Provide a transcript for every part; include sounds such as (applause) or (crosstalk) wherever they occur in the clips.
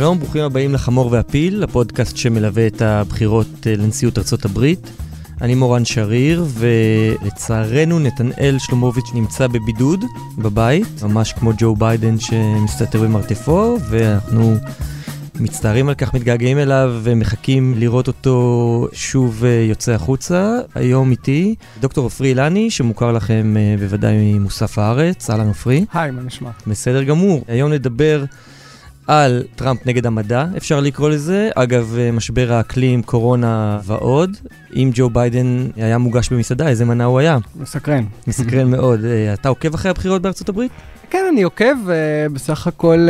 שלום, ברוכים הבאים לחמור והפיל, הפודקאסט שמלווה את הבחירות אה, לנשיאות ארצות הברית. אני מורן שריר, ולצערנו נתנאל שלומוביץ' נמצא בבידוד בבית, ממש כמו ג'ו ביידן שמסתתר במרתפו, ואנחנו מצטערים על כך, מתגעגעים אליו ומחכים לראות אותו שוב אה, יוצא החוצה. היום איתי דוקטור עופרי אילני, שמוכר לכם אה, בוודאי ממוסף הארץ. אהלן עופרי. היי, מה נשמע? בסדר גמור. היום נדבר על טראמפ נגד המדע, אפשר לקרוא לזה. אגב, אה, משבר האקלים, קורונה ועוד. אם ג'ו ביידן היה מוגש במסעדה, איזה מנה הוא היה? מסקרן. מסקרן (laughs) מאוד. אתה עוקב אחרי הבחירות בארצות הברית? כן, אני עוקב, בסך הכל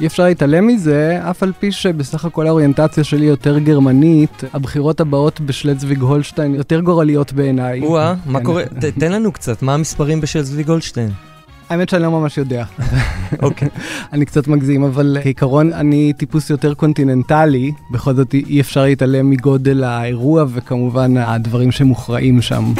אי אפשר להתעלם מזה, אף על פי שבסך הכל האוריינטציה שלי יותר גרמנית, הבחירות הבאות בשלצוויג הולשטיין יותר גורליות בעיניי. או-אה, מה כן. קורה? תן לנו קצת, מה המספרים בשלצוויג הולשטיין? האמת שאני לא ממש יודע. (laughs) אוקיי. אני קצת מגזים, אבל כעיקרון אני טיפוס יותר קונטיננטלי, בכל זאת אי אפשר להתעלם מגודל האירוע וכמובן הדברים שמוכרעים שם.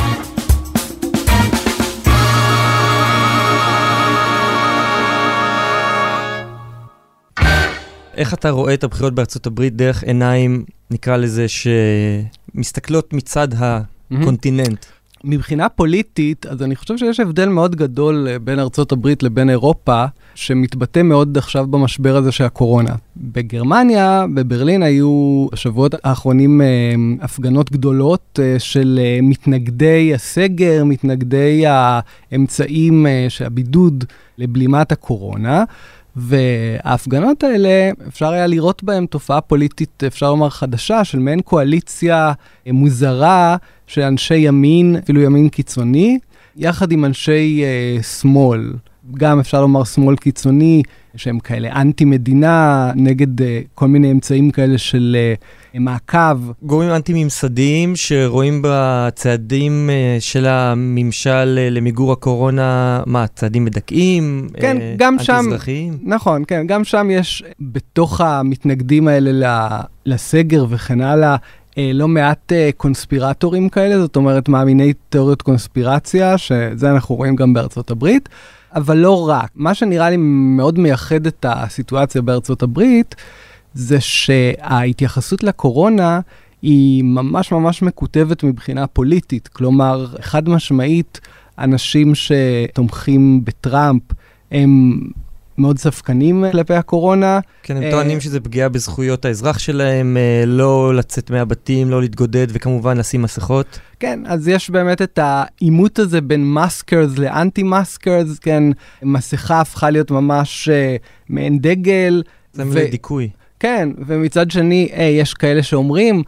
איך אתה רואה את הבחירות בארצות הברית דרך עיניים, נקרא לזה, שמסתכלות מצד הקונטיננט? מבחינה פוליטית, אז אני חושב שיש הבדל מאוד גדול אה, בין ארצות הברית לבין אירופה, שמתבטא מאוד עכשיו במשבר הזה של הקורונה. בגרמניה, בברלין, היו בשבועות האחרונים אה, הפגנות גדולות אה, של מתנגדי הסגר, מתנגדי האמצעים של הבידוד לבלימת הקורונה. וההפגנות האלה, אפשר היה לראות בהן תופעה פוליטית, אפשר לומר, חדשה, של מעין קואליציה מוזרה של אנשי ימין, אפילו ימין קיצוני, יחד עם אנשי אה, שמאל. גם אפשר לומר שמאל קיצוני, שהם כאלה אנטי-מדינה, נגד uh, כל מיני אמצעים כאלה של uh, מעקב. גורמים אנטי-ממסדיים שרואים בצעדים uh, של הממשל uh, למיגור הקורונה, מה, צעדים מדכאים? כן, uh, גם שם, אנטי-אזרחיים? נכון, כן, גם שם יש בתוך המתנגדים האלה לסגר וכן הלאה, לא מעט קונספירטורים כאלה, זאת אומרת מאמיני תיאוריות קונספירציה, שזה אנחנו רואים גם בארצות הברית. אבל לא רק. מה שנראה לי מאוד מייחד את הסיטואציה בארצות הברית, זה שההתייחסות לקורונה היא ממש ממש מקוטבת מבחינה פוליטית. כלומר, חד משמעית, אנשים שתומכים בטראמפ הם מאוד ספקנים כלפי הקורונה. כן, הם טוענים שזה פגיעה בזכויות האזרח שלהם, אה, לא לצאת מהבתים, לא להתגודד, וכמובן לשים מסכות. כן, אז יש באמת את העימות הזה בין מאסקרס לאנטי מאסקרס, כן, מסכה הפכה להיות ממש uh, מעין דגל. זה ו... דיכוי. כן, ומצד שני, hey, יש כאלה שאומרים,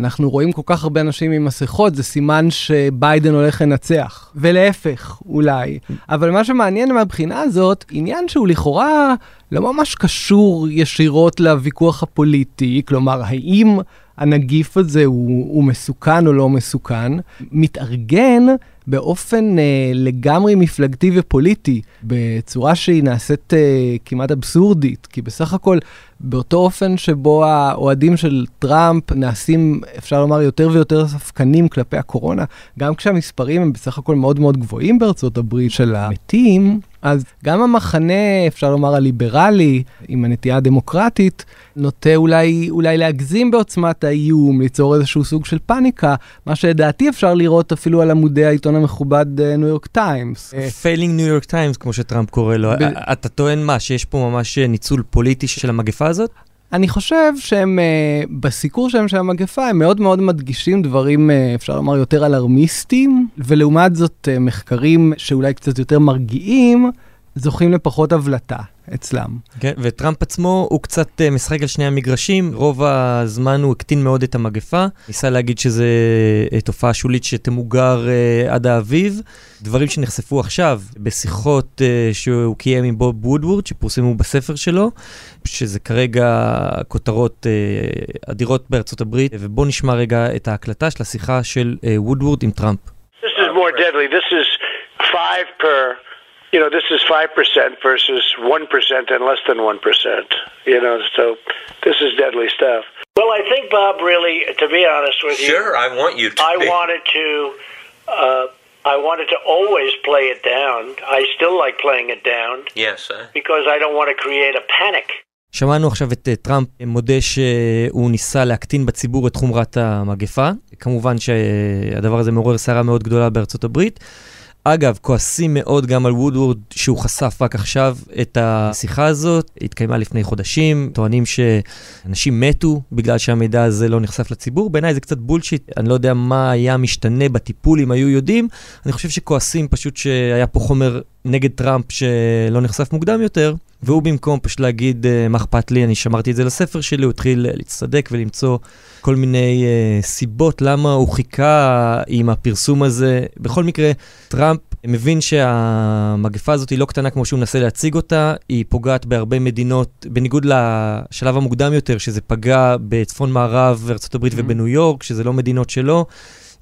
אנחנו רואים כל כך הרבה אנשים עם מסכות, זה סימן שביידן הולך לנצח. ולהפך, אולי. אבל מה שמעניין מהבחינה הזאת, עניין שהוא לכאורה לא ממש קשור ישירות לוויכוח הפוליטי, כלומר, האם הנגיף הזה הוא, הוא מסוכן או לא מסוכן, מתארגן באופן אה, לגמרי מפלגתי ופוליטי, בצורה שהיא נעשית אה, כמעט אבסורדית, כי בסך הכל באותו אופן שבו האוהדים של טראמפ נעשים, אפשר לומר, יותר ויותר ספקנים כלפי הקורונה, גם כשהמספרים הם בסך הכל מאוד מאוד גבוהים בארצות הברית של המתים, אז גם המחנה, אפשר לומר, הליברלי, עם הנטייה הדמוקרטית, נוטה אולי, אולי להגזים בעוצמת האיום, ליצור איזשהו סוג של פאניקה, מה שלדעתי אפשר לראות אפילו על עמודי העיתון המכובד ניו יורק טיימס. failing ניו יורק טיימס, כמו שטראמפ קורא לו. אתה טוען מה, שיש פה ממש ניצול פוליטי של המגפה הזאת? אני חושב שהם, uh, בסיקור שלהם של המגפה, הם מאוד מאוד מדגישים דברים, uh, אפשר לומר, יותר אלרמיסטיים, ולעומת זאת, uh, מחקרים שאולי קצת יותר מרגיעים, זוכים לפחות הבלטה. אצלם. כן, וטראמפ עצמו הוא קצת uh, משחק על שני המגרשים, רוב הזמן הוא הקטין מאוד את המגפה, ניסה להגיד שזה uh, תופעה שולית שתמוגר uh, עד האביב, דברים שנחשפו עכשיו בשיחות uh, שהוא קיים עם בוב וודוורד, שפורסמו בספר שלו, שזה כרגע כותרות uh, אדירות בארצות הברית, ובואו נשמע רגע את ההקלטה של השיחה של וודוורד uh, עם טראמפ. This is more deadly. This is five per you know, this is 5% versus 1% and less than 1%. You know, so this is deadly stuff. Well, I think, Bob, really, to be honest with you. Sure, I want you to. I be. wanted to. Uh, I wanted to always play it down. I still like playing it down. Yes, sir. Because I don't want to create a panic. שמענו עכשיו את טראמפ מודה שהוא ניסה להקטין בציבור את חומרת המגפה. כמובן שהדבר הזה מעורר סערה מאוד גדולה בארצות הברית. אגב, כועסים מאוד גם על וודוורד שהוא חשף רק עכשיו את השיחה הזאת, התקיימה לפני חודשים, טוענים שאנשים מתו בגלל שהמידע הזה לא נחשף לציבור. בעיניי זה קצת bullshit, אני לא יודע מה היה משתנה בטיפול אם היו יודעים. אני חושב שכועסים פשוט שהיה פה חומר נגד טראמפ שלא נחשף מוקדם יותר, והוא במקום פשוט להגיד, מה אכפת לי, אני שמרתי את זה לספר שלי, הוא התחיל להצטדק ולמצוא כל מיני uh, סיבות למה הוא חיכה עם הפרסום הזה. בכל מקרה, טראמפ מבין שהמגפה הזאת היא לא קטנה כמו שהוא מנסה להציג אותה, היא פוגעת בהרבה מדינות, בניגוד לשלב המוקדם יותר, שזה פגע בצפון מערב ארה"ב mm-hmm. ובניו יורק, שזה לא מדינות שלו.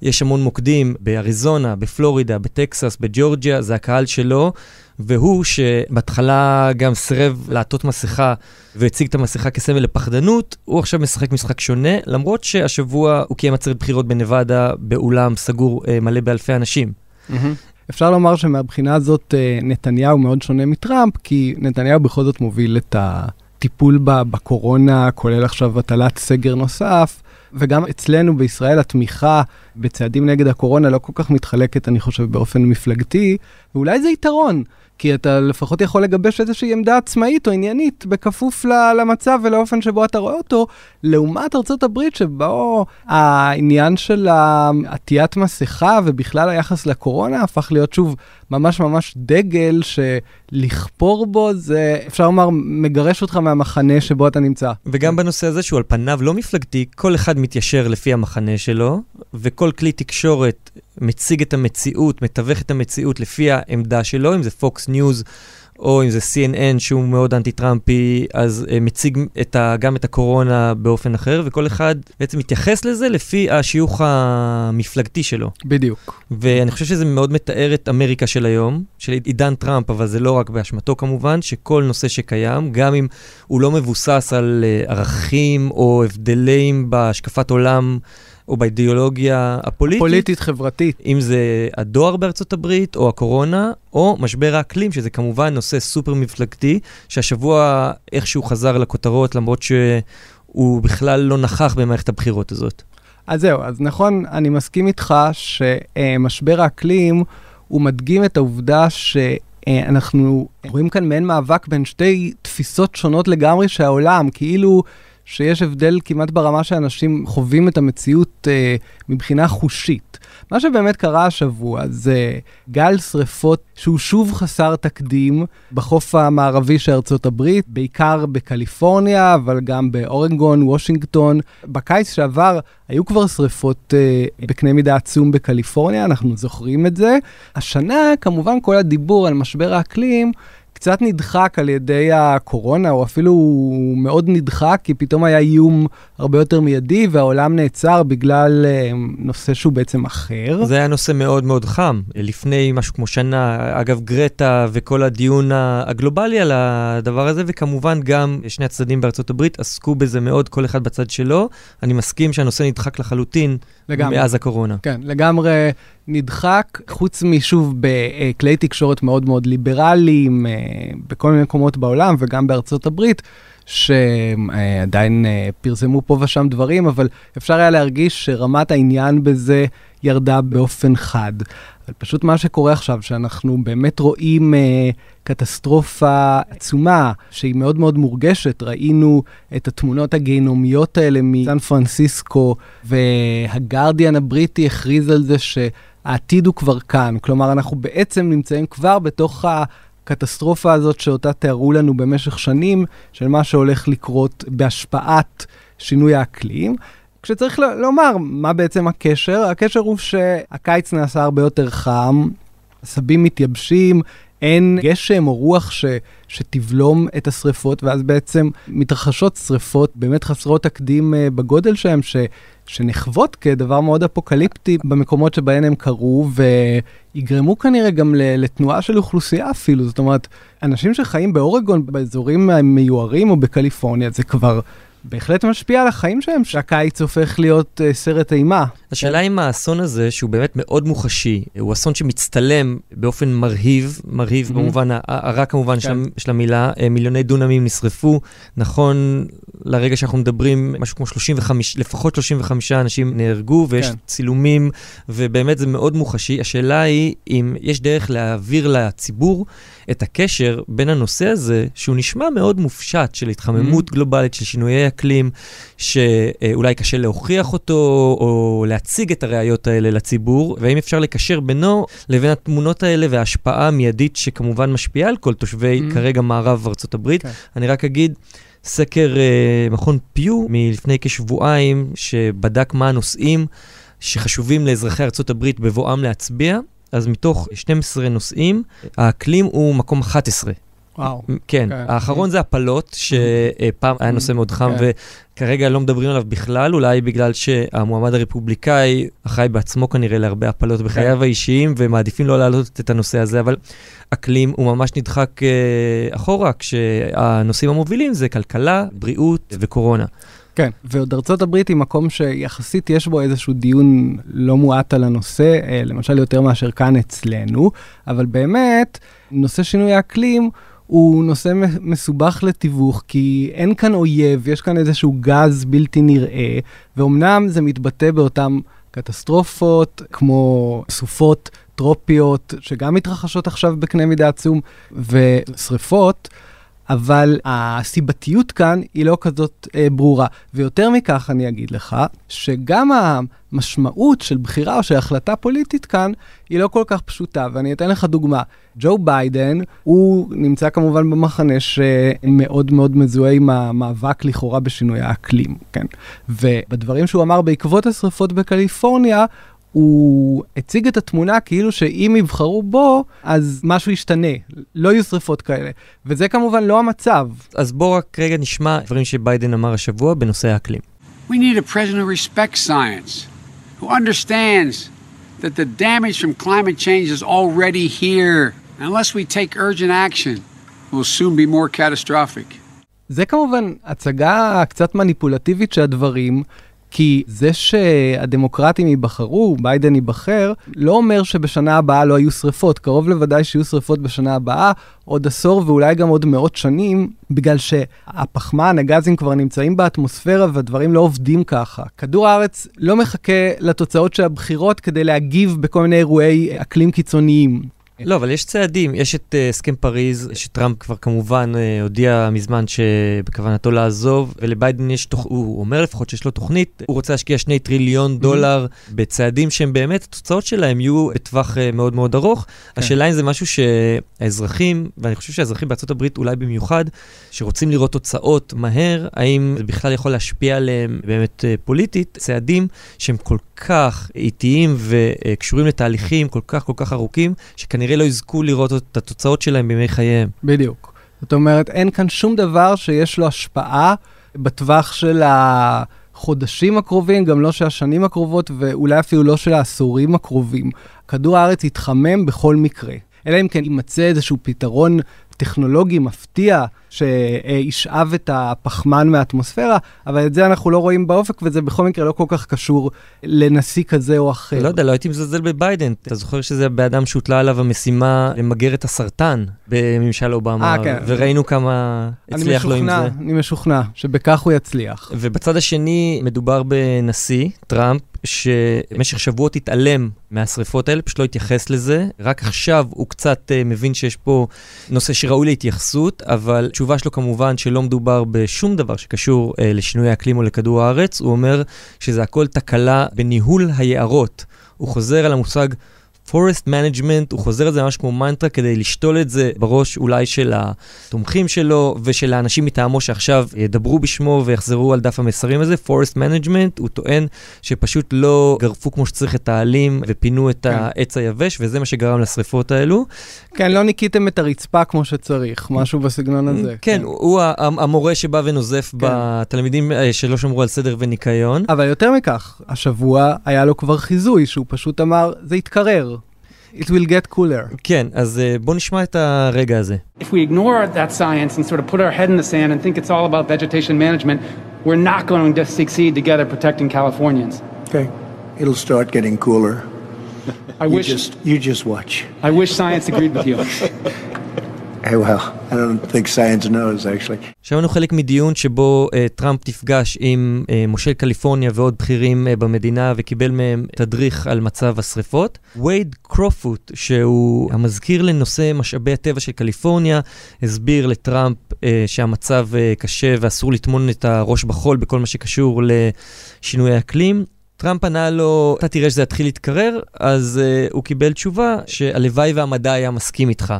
יש המון מוקדים באריזונה, בפלורידה, בטקסס, בג'ורג'יה, זה הקהל שלו, והוא שבהתחלה גם סירב לעטות מסכה והציג את המסכה כסמל לפחדנות, הוא עכשיו משחק משחק שונה, למרות שהשבוע הוא קיים עצרת בחירות בנבדה באולם סגור אה, מלא באלפי אנשים. Mm-hmm. אפשר לומר שמבחינה הזאת אה, נתניהו מאוד שונה מטראמפ, כי נתניהו בכל זאת מוביל את הטיפול בקורונה, כולל עכשיו הטלת סגר נוסף. וגם אצלנו בישראל התמיכה בצעדים נגד הקורונה לא כל כך מתחלקת, אני חושב, באופן מפלגתי, ואולי זה יתרון. כי אתה לפחות יכול לגבש איזושהי עמדה עצמאית או עניינית, בכפוף למצב ולאופן שבו אתה רואה אותו, לעומת הברית, שבו העניין של עטיית מסכה ובכלל היחס לקורונה הפך להיות שוב ממש ממש דגל שלכפור בו זה, אפשר לומר, מגרש אותך מהמחנה שבו אתה נמצא. וגם בנושא הזה שהוא על פניו לא מפלגתי, כל אחד מתיישר לפי המחנה שלו, וכל כלי תקשורת מציג את המציאות, מתווך את המציאות לפי העמדה שלו, אם זה Fox News או אם זה CNN שהוא מאוד אנטי-טראמפי, אז uh, מציג את ה, גם את הקורונה באופן אחר, וכל אחד בעצם מתייחס לזה לפי השיוך המפלגתי שלו. בדיוק. ואני חושב שזה מאוד מתאר את אמריקה של היום, של עידן טראמפ, אבל זה לא רק באשמתו כמובן, שכל נושא שקיים, גם אם הוא לא מבוסס על uh, ערכים או הבדלים בהשקפת עולם, או באידיאולוגיה הפוליטית. פוליטית-חברתית. אם זה הדואר בארצות הברית, או הקורונה, או משבר האקלים, שזה כמובן נושא סופר מפלגתי, שהשבוע איכשהו חזר לכותרות, למרות שהוא בכלל לא נכח במערכת הבחירות הזאת. אז זהו, אז נכון, אני מסכים איתך שמשבר האקלים, הוא מדגים את העובדה ש... אנחנו רואים כאן מעין מאבק בין שתי תפיסות שונות לגמרי שהעולם, כאילו שיש הבדל כמעט ברמה שאנשים חווים את המציאות אה, מבחינה חושית. מה שבאמת קרה השבוע זה גל שריפות שהוא שוב חסר תקדים בחוף המערבי של ארצות הברית, בעיקר בקליפורניה, אבל גם באורנגון, וושינגטון. בקיץ שעבר היו כבר שריפות אה, בקנה מידה עצום בקליפורניה, אנחנו זוכרים את זה. השנה, כמובן, כל הדיבור על משבר האקלים קצת נדחק על ידי הקורונה, או אפילו מאוד נדחק, כי פתאום היה איום הרבה יותר מיידי, והעולם נעצר בגלל uh, נושא שהוא בעצם אחר. זה היה נושא מאוד מאוד חם. לפני משהו כמו שנה, אגב, גרטה וכל הדיון הגלובלי על הדבר הזה, וכמובן גם שני הצדדים בארצות הברית עסקו בזה מאוד, כל אחד בצד שלו. אני מסכים שהנושא נדחק לחלוטין לגמרי. מאז הקורונה. כן, לגמרי נדחק, חוץ משוב בכלי תקשורת מאוד מאוד ליברליים, אה, בכל מיני מקומות בעולם וגם בארצות הברית, שעדיין אה, פרסמו פה ושם דברים, אבל אפשר היה להרגיש שרמת העניין בזה ירדה באופן חד. אבל פשוט מה שקורה עכשיו, שאנחנו באמת רואים קטסטרופה עצומה, שהיא מאוד מאוד מורגשת. ראינו את התמונות הגיהנומיות האלה מסן פרנסיסקו, והגרדיאן הבריטי הכריז על זה שהעתיד הוא כבר כאן. כלומר, אנחנו בעצם נמצאים כבר בתוך. הקטסטרופה הזאת שאותה תיארו לנו במשך שנים, של מה שהולך לקרות בהשפעת שינוי האקלים. כשצריך לומר מה בעצם הקשר, הקשר הוא שהקיץ נעשה הרבה יותר חם, עשבים מתייבשים, אין גשם או רוח ש, שתבלום את השריפות, ואז בעצם מתרחשות שריפות באמת חסרות תקדים uh, בגודל שלהם, ש, שנחוות כדבר מאוד אפוקליפטי במקומות שבהם הם קרו, ויגרמו כנראה גם לתנועה של אוכלוסייה אפילו. זאת אומרת, אנשים שחיים באורגון, באזורים מיוערים או בקליפורניה, זה כבר בהחלט משפיע על החיים שלהם, שהקיץ הופך להיות uh, סרט אימה. השאלה אם האסון הזה, שהוא באמת מאוד מוחשי, הוא אסון שמצטלם באופן מרהיב, מרהיב mm-hmm. במובן הרע כמובן כן. של, של המילה, אה, מיליוני דונמים נשרפו, נכון לרגע שאנחנו מדברים, משהו כמו 35, לפחות 35 אנשים נהרגו, ויש כן. צילומים, ובאמת זה מאוד מוחשי. השאלה היא אם יש דרך להעביר לציבור את הקשר בין הנושא הזה, שהוא נשמע מאוד מופשט, של התחממות mm-hmm. גלובלית, של שינויי אקלים, שאולי קשה להוכיח אותו, או להציג את הראיות האלה לציבור, והאם אפשר לקשר בינו לבין התמונות האלה וההשפעה המיידית שכמובן משפיעה על כל תושבי mm-hmm. כרגע מערב ארה"ב. כן. אני רק אגיד, סקר uh, מכון פיו מלפני כשבועיים, שבדק מה הנושאים שחשובים לאזרחי ארה"ב בבואם להצביע, אז מתוך 12 נושאים, האקלים הוא מקום 11. וואו. כן, כן. האחרון זה הפלות, שפעם היה נושא מאוד חם, כן. וכרגע לא מדברים עליו בכלל, אולי בגלל שהמועמד הרפובליקאי אחראי בעצמו כנראה להרבה הפלות בחייו כן. האישיים, ומעדיפים לא להעלות את הנושא הזה, אבל אקלים הוא ממש נדחק אה, אחורה, כשהנושאים המובילים זה כלכלה, בריאות וקורונה. כן, ועוד ארצות הברית היא מקום שיחסית יש בו איזשהו דיון לא מועט על הנושא, אה, למשל יותר מאשר כאן אצלנו, אבל באמת, נושא שינוי האקלים הוא נושא מסובך לתיווך, כי אין כאן אויב, יש כאן איזשהו גז בלתי נראה, ואומנם זה מתבטא באותן קטסטרופות, כמו סופות טרופיות, שגם מתרחשות עכשיו בקנה מידה עצום, ושריפות. אבל הסיבתיות כאן היא לא כזאת אה, ברורה. ויותר מכך, אני אגיד לך, שגם המשמעות של בחירה או של החלטה פוליטית כאן היא לא כל כך פשוטה. ואני אתן לך דוגמה. ג'ו ביידן, הוא נמצא כמובן במחנה שמאוד מאוד מזוהה עם המאבק לכאורה בשינוי האקלים, כן? ובדברים שהוא אמר בעקבות השרפות בקליפורניה, הוא הציג את התמונה כאילו שאם יבחרו בו, אז משהו ישתנה, לא יהיו שריפות כאלה. וזה כמובן לא המצב. אז בואו רק רגע נשמע דברים שביידן אמר השבוע בנושא האקלים. We need a president who respects science, who understands that the damage from climate change is already here. Unless we take urgent action, it will soon be more catastrophic. זה כמובן הצגה קצת מניפולטיבית של הדברים. כי זה שהדמוקרטים ייבחרו, ביידן ייבחר, לא אומר שבשנה הבאה לא היו שריפות. קרוב לוודאי שיהיו שריפות בשנה הבאה, עוד עשור ואולי גם עוד מאות שנים, בגלל שהפחמן, הגזים כבר נמצאים באטמוספירה והדברים לא עובדים ככה. כדור הארץ לא מחכה לתוצאות של הבחירות כדי להגיב בכל מיני אירועי אקלים קיצוניים. לא, אבל יש צעדים. יש את uh, הסכם פריז, שטראמפ כבר כמובן uh, הודיע מזמן שבכוונתו לעזוב, ולביידן יש, תוכ... הוא אומר לפחות שיש לו תוכנית, הוא רוצה להשקיע שני טריליון mm-hmm. דולר בצעדים שהם באמת, התוצאות שלהם יהיו בטווח uh, מאוד מאוד ארוך. כן. השאלה אם זה משהו שהאזרחים, ואני חושב שהאזרחים הברית אולי במיוחד, שרוצים לראות תוצאות מהר, האם זה בכלל יכול להשפיע עליהם באמת uh, פוליטית, צעדים שהם כל כך איטיים וקשורים לתהליכים כל כך כל כך ארוכים, שכנראה לא יזכו לראות את התוצאות שלהם בימי חייהם. בדיוק. זאת אומרת, אין כאן שום דבר שיש לו השפעה בטווח של החודשים הקרובים, גם לא של השנים הקרובות, ואולי אפילו לא של העשורים הקרובים. כדור הארץ יתחמם בכל מקרה. אלא אם כן יימצא איזשהו פתרון טכנולוגי מפתיע שישאב את הפחמן מהאטמוספירה, אבל את זה אנחנו לא רואים באופק, וזה בכל מקרה לא כל כך קשור לנשיא כזה או אחר. לא יודע, לא הייתי מזלזל בביידן. אתה זוכר שזה באדם שהוטלה עליו המשימה למגר את הסרטן בממשל אובמה, 아, כן. וראינו כמה הצליח לו עם זה. אני משוכנע שבכך הוא יצליח. ובצד השני מדובר בנשיא, טראמפ, שבמשך שבועות התעלם מהשריפות האלה, פשוט לא התייחס לזה. רק עכשיו הוא קצת uh, מבין שיש פה נושא שראוי להתייחסות, אבל התשובה שלו כמובן שלא מדובר בשום דבר שקשור uh, לשינוי האקלים או לכדור הארץ. הוא אומר שזה הכל תקלה בניהול היערות. הוא חוזר על המושג forest management, הוא חוזר על זה ממש כמו מנטרה כדי לשתול את זה בראש אולי של התומכים שלו ושל האנשים מטעמו שעכשיו ידברו בשמו ויחזרו על דף המסרים הזה. forest management, הוא טוען שפשוט לא גרפו כמו שצריך את העלים ופינו את כן. העץ היבש, וזה מה שגרם לשריפות האלו. כן, לא ניקיתם את הרצפה כמו שצריך, משהו בסגנון הזה. כן, הוא המורה שבא ונוזף כן. בתלמידים אה, שלא שמרו על סדר וניקיון. אבל יותר מכך, השבוע היה לו כבר חיזוי, שהוא פשוט אמר, זה יתקרר. It will get cooler. כן, אז uh, בוא נשמע את הרגע הזה. If we ignore that science and sort of put our head in the sand and think it's all about vegetation management, we're not going to succeed together protecting Californians. Okay. It'll start getting cooler. I You wish just you just watch. I wish science agreed with you. (laughs) Actually. שמענו חלק מדיון שבו uh, טראמפ נפגש עם uh, מושל קליפורניה ועוד בכירים uh, במדינה וקיבל מהם תדריך על מצב השריפות. וייד קרופוט, שהוא המזכיר לנושא משאבי הטבע של קליפורניה, הסביר לטראמפ uh, שהמצב uh, קשה ואסור לטמון את הראש בחול בכל מה שקשור לשינוי האקלים. טראמפ ענה לו, אתה תראה שזה יתחיל להתקרר, אז uh, הוא קיבל תשובה שהלוואי והמדע היה מסכים איתך.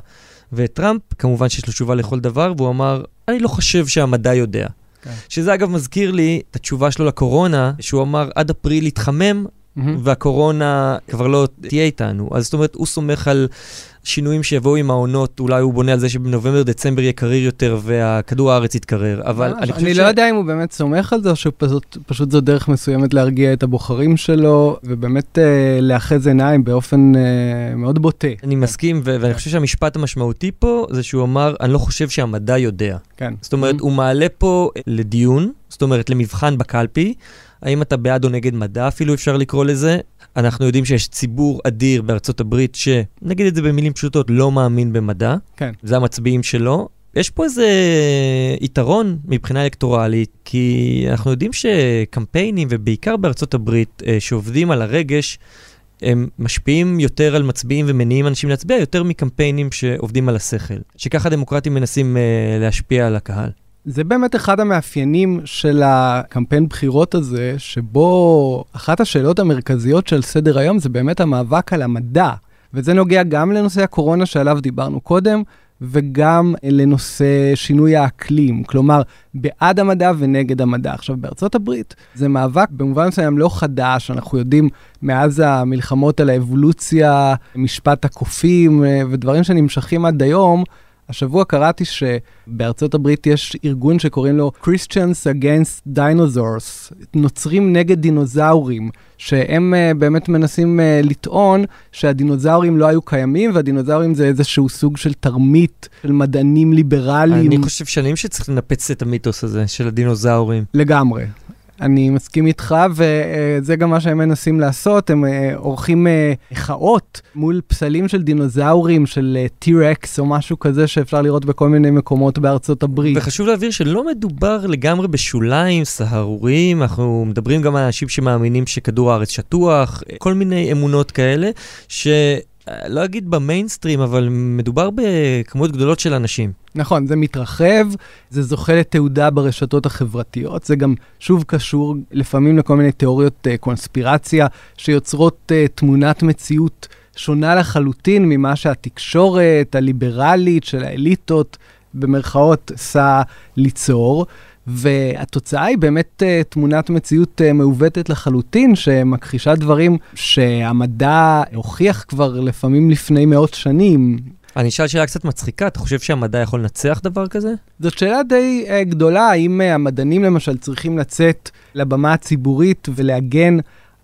וטראמפ, כמובן שיש לו תשובה לכל דבר, והוא אמר, אני לא חושב שהמדע יודע. כן. שזה אגב מזכיר לי את התשובה שלו לקורונה, שהוא אמר, עד אפריל יתחמם, מהמם. והקורונה כבר לא תהיה איתנו. אז זאת אומרת, הוא סומך על שינויים שיבואו עם העונות, אולי הוא בונה על זה שבנובמבר-דצמבר יהיה קריר יותר והכדור הארץ יתקרר, אבל אני חושב אני ש... לא יודע אם הוא באמת סומך על זה, או שפשוט פשוט זו דרך מסוימת להרגיע את הבוחרים שלו, ובאמת אה, לאחז עיניים באופן אה, מאוד בוטה. אני מסכים, ו- ואני חושב שהמשפט המשמעותי פה זה שהוא אמר, אני לא חושב שהמדע יודע. כן. זאת אומרת, הוא מעלה פה לדיון, זאת אומרת, למבחן בקלפי, האם אתה בעד או נגד מדע, אפילו אפשר לקרוא לזה. אנחנו יודעים שיש ציבור אדיר בארצות הברית, שנגיד את זה במילים פשוטות, לא מאמין במדע. כן. זה המצביעים שלו. יש פה איזה יתרון מבחינה אלקטורלית, כי אנחנו יודעים שקמפיינים, ובעיקר בארצות הברית, אה, שעובדים על הרגש, הם משפיעים יותר על מצביעים ומניעים אנשים להצביע יותר מקמפיינים שעובדים על השכל. שככה דמוקרטים מנסים אה, להשפיע על הקהל. זה באמת אחד המאפיינים של הקמפיין בחירות הזה, שבו אחת השאלות המרכזיות של סדר היום זה באמת המאבק על המדע. וזה נוגע גם לנושא הקורונה שעליו דיברנו קודם, וגם לנושא שינוי האקלים, כלומר, בעד המדע ונגד המדע. עכשיו, בארצות הברית זה מאבק במובן מסוים לא חדש, אנחנו יודעים מאז המלחמות על האבולוציה, משפט הקופים אה, ודברים שנמשכים עד היום, השבוע קראתי שבארצות הברית יש ארגון שקוראים לו Christians Against Dinosaurs, נוצרים נגד דינוזאורים, שהם uh, באמת מנסים uh, לטעון שהדינוזאורים לא היו קיימים, והדינוזאורים זה איזשהו סוג של תרמית של מדענים ליברליים. אני חושב שנים שצריך לנפץ את המיתוס הזה של הדינוזאורים. לגמרי. אני מסכים איתך, וזה גם מה שהם מנסים לעשות, הם אה, עורכים אה, מחאות מול פסלים של דינוזאורים, של T-Rex או משהו כזה שאפשר לראות בכל מיני מקומות בארצות הברית. וחשוב להבהיר שלא מדובר לגמרי בשוליים סהרוריים, אנחנו מדברים גם על אנשים שמאמינים שכדור הארץ שטוח, כל מיני אמונות כאלה, שלא אגיד במיינסטרים, אבל מדובר בכמויות גדולות של אנשים. נכון, זה מתרחב, זה זוכה לתעודה ברשתות החברתיות, זה גם שוב קשור לפעמים לכל מיני תיאוריות uh, קונספירציה שיוצרות uh, תמונת מציאות שונה לחלוטין ממה שהתקשורת הליברלית של האליטות, במרכאות, עשה ליצור. והתוצאה היא באמת uh, תמונת מציאות uh, מעוותת לחלוטין, שמכחישה דברים שהמדע הוכיח כבר לפעמים לפני מאות שנים. אני אשאל שאלה קצת מצחיקה, אתה חושב שהמדע יכול לנצח דבר כזה? זאת שאלה די uh, גדולה, האם uh, המדענים למשל צריכים לצאת לבמה הציבורית ולהגן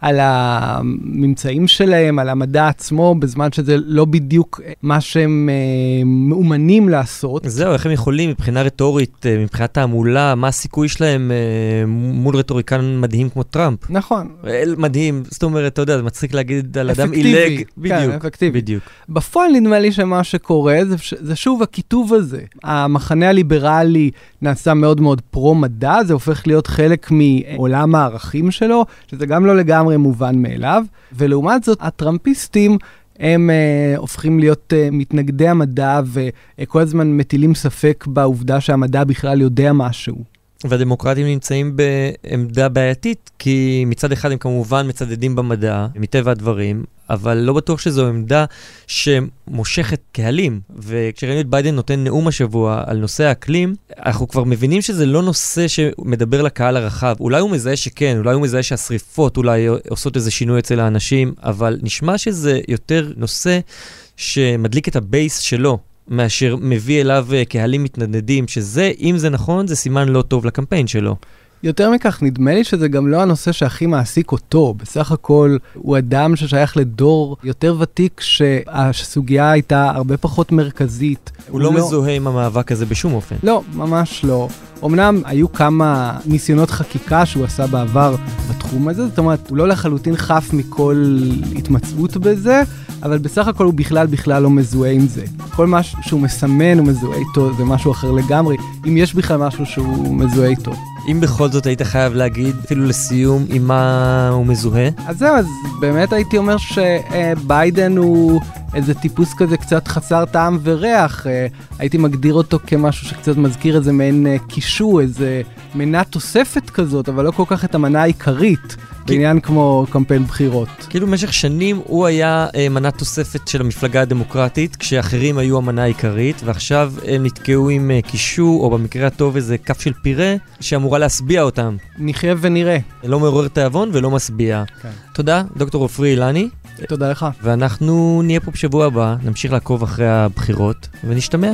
על הממצאים שלהם, על המדע עצמו, בזמן שזה לא בדיוק מה שהם uh, מאומנים לעשות. זהו, איך הם יכולים מבחינה רטורית, uh, מבחינת תעמולה, מה הסיכוי שלהם uh, מול רטוריקן מדהים כמו טראמפ? נכון. אל מדהים, זאת אומרת, אתה יודע, זה מצחיק להגיד על אדם עילג. כן, בדיוק, אפקטיבי. בדיוק. בפועל נדמה לי שמה שקורה זה, זה שוב הכיתוב הזה. המחנה הליברלי נעשה מאוד מאוד פרו-מדע, זה הופך להיות חלק מעולם הערכים שלו, שזה גם לא לגמרי מובן מאליו, ולעומת זאת, הטראמפיסטים הם uh, הופכים להיות uh, מתנגדי המדע וכל הזמן מטילים ספק בעובדה שהמדע בכלל יודע משהו. והדמוקרטים נמצאים בעמדה בעייתית, כי מצד אחד הם כמובן מצדדים במדע, מטבע הדברים, אבל לא בטוח שזו עמדה שמושכת קהלים. וכשראינו את ביידן נותן נאום השבוע על נושא האקלים, אנחנו כבר מבינים שזה לא נושא שמדבר לקהל הרחב. אולי הוא מזהה שכן, אולי הוא מזהה שהשריפות אולי עושות איזה שינוי אצל האנשים, אבל נשמע שזה יותר נושא שמדליק את ה base שלו. מאשר מביא אליו uh, קהלים מתנדנדים, שזה, אם זה נכון, זה סימן לא טוב לקמפיין שלו. יותר מכך, נדמה לי שזה גם לא הנושא שהכי מעסיק אותו. בסך הכל, הוא אדם ששייך לדור יותר ותיק, שהסוגיה הייתה הרבה פחות מרכזית. הוא לא מזוהה עם המאבק הזה בשום אופן. לא, ממש לא. אמנם היו כמה ניסיונות חקיקה שהוא עשה בעבר בתחום הזה, זאת אומרת, הוא לא לחלוטין חף מכל התמצאות בזה, אבל בסך הכל הוא בכלל בכלל לא מזוהה עם זה. כל מה שהוא מסמן הוא מזוהה איתו, זה משהו אחר לגמרי, אם יש בכלל משהו שהוא מזוהה איתו. אם בכל זאת היית חייב להגיד, אפילו לסיום, עם מה הוא מזוהה? אז זהו, אז באמת הייתי אומר שביידן הוא איזה טיפוס כזה קצת חסר טעם וריח. אה, הייתי מגדיר אותו כמשהו שקצת מזכיר איזה מעין אה, קישור, איזה מנה תוספת כזאת, אבל לא כל כך את המנה העיקרית. בעניין כמו קמפיין בחירות. כאילו במשך שנים הוא היה אה, מנה תוספת של המפלגה הדמוקרטית, כשאחרים היו המנה העיקרית, ועכשיו הם נתקעו עם אה, קישור, או במקרה הטוב איזה כף של פירה, שאמורה להשביע אותם. נחיה ונראה. לא מעורר תיאבון ולא משביע. כן. תודה, דוקטור עופרי אילני. תודה לך. ואנחנו נהיה פה בשבוע הבא, נמשיך לעקוב אחרי הבחירות, ונשתמע.